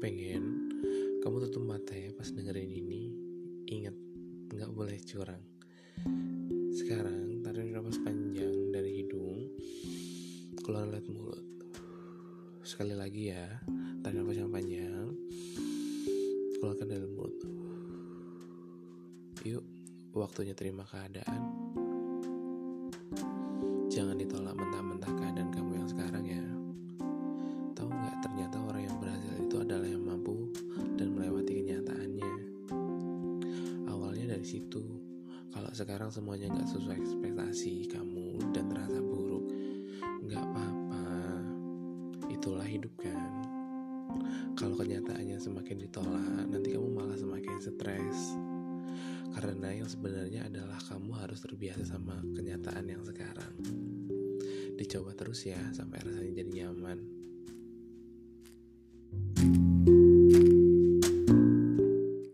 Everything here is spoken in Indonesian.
pengen kamu tutup mata ya pas dengerin ini. Ingat nggak boleh curang. Sekarang tarik nafas panjang dari hidung. Keluar lewat mulut. Sekali lagi ya tarik nafas yang panjang. Keluarkan dari mulut. Yuk waktunya terima keadaan. Dari situ. Kalau sekarang semuanya nggak sesuai ekspektasi kamu dan terasa buruk, nggak apa-apa. Itulah hidup kan. Kalau kenyataannya semakin ditolak, nanti kamu malah semakin stres. Karena yang sebenarnya adalah kamu harus terbiasa sama kenyataan yang sekarang. Dicoba terus ya sampai rasanya jadi nyaman.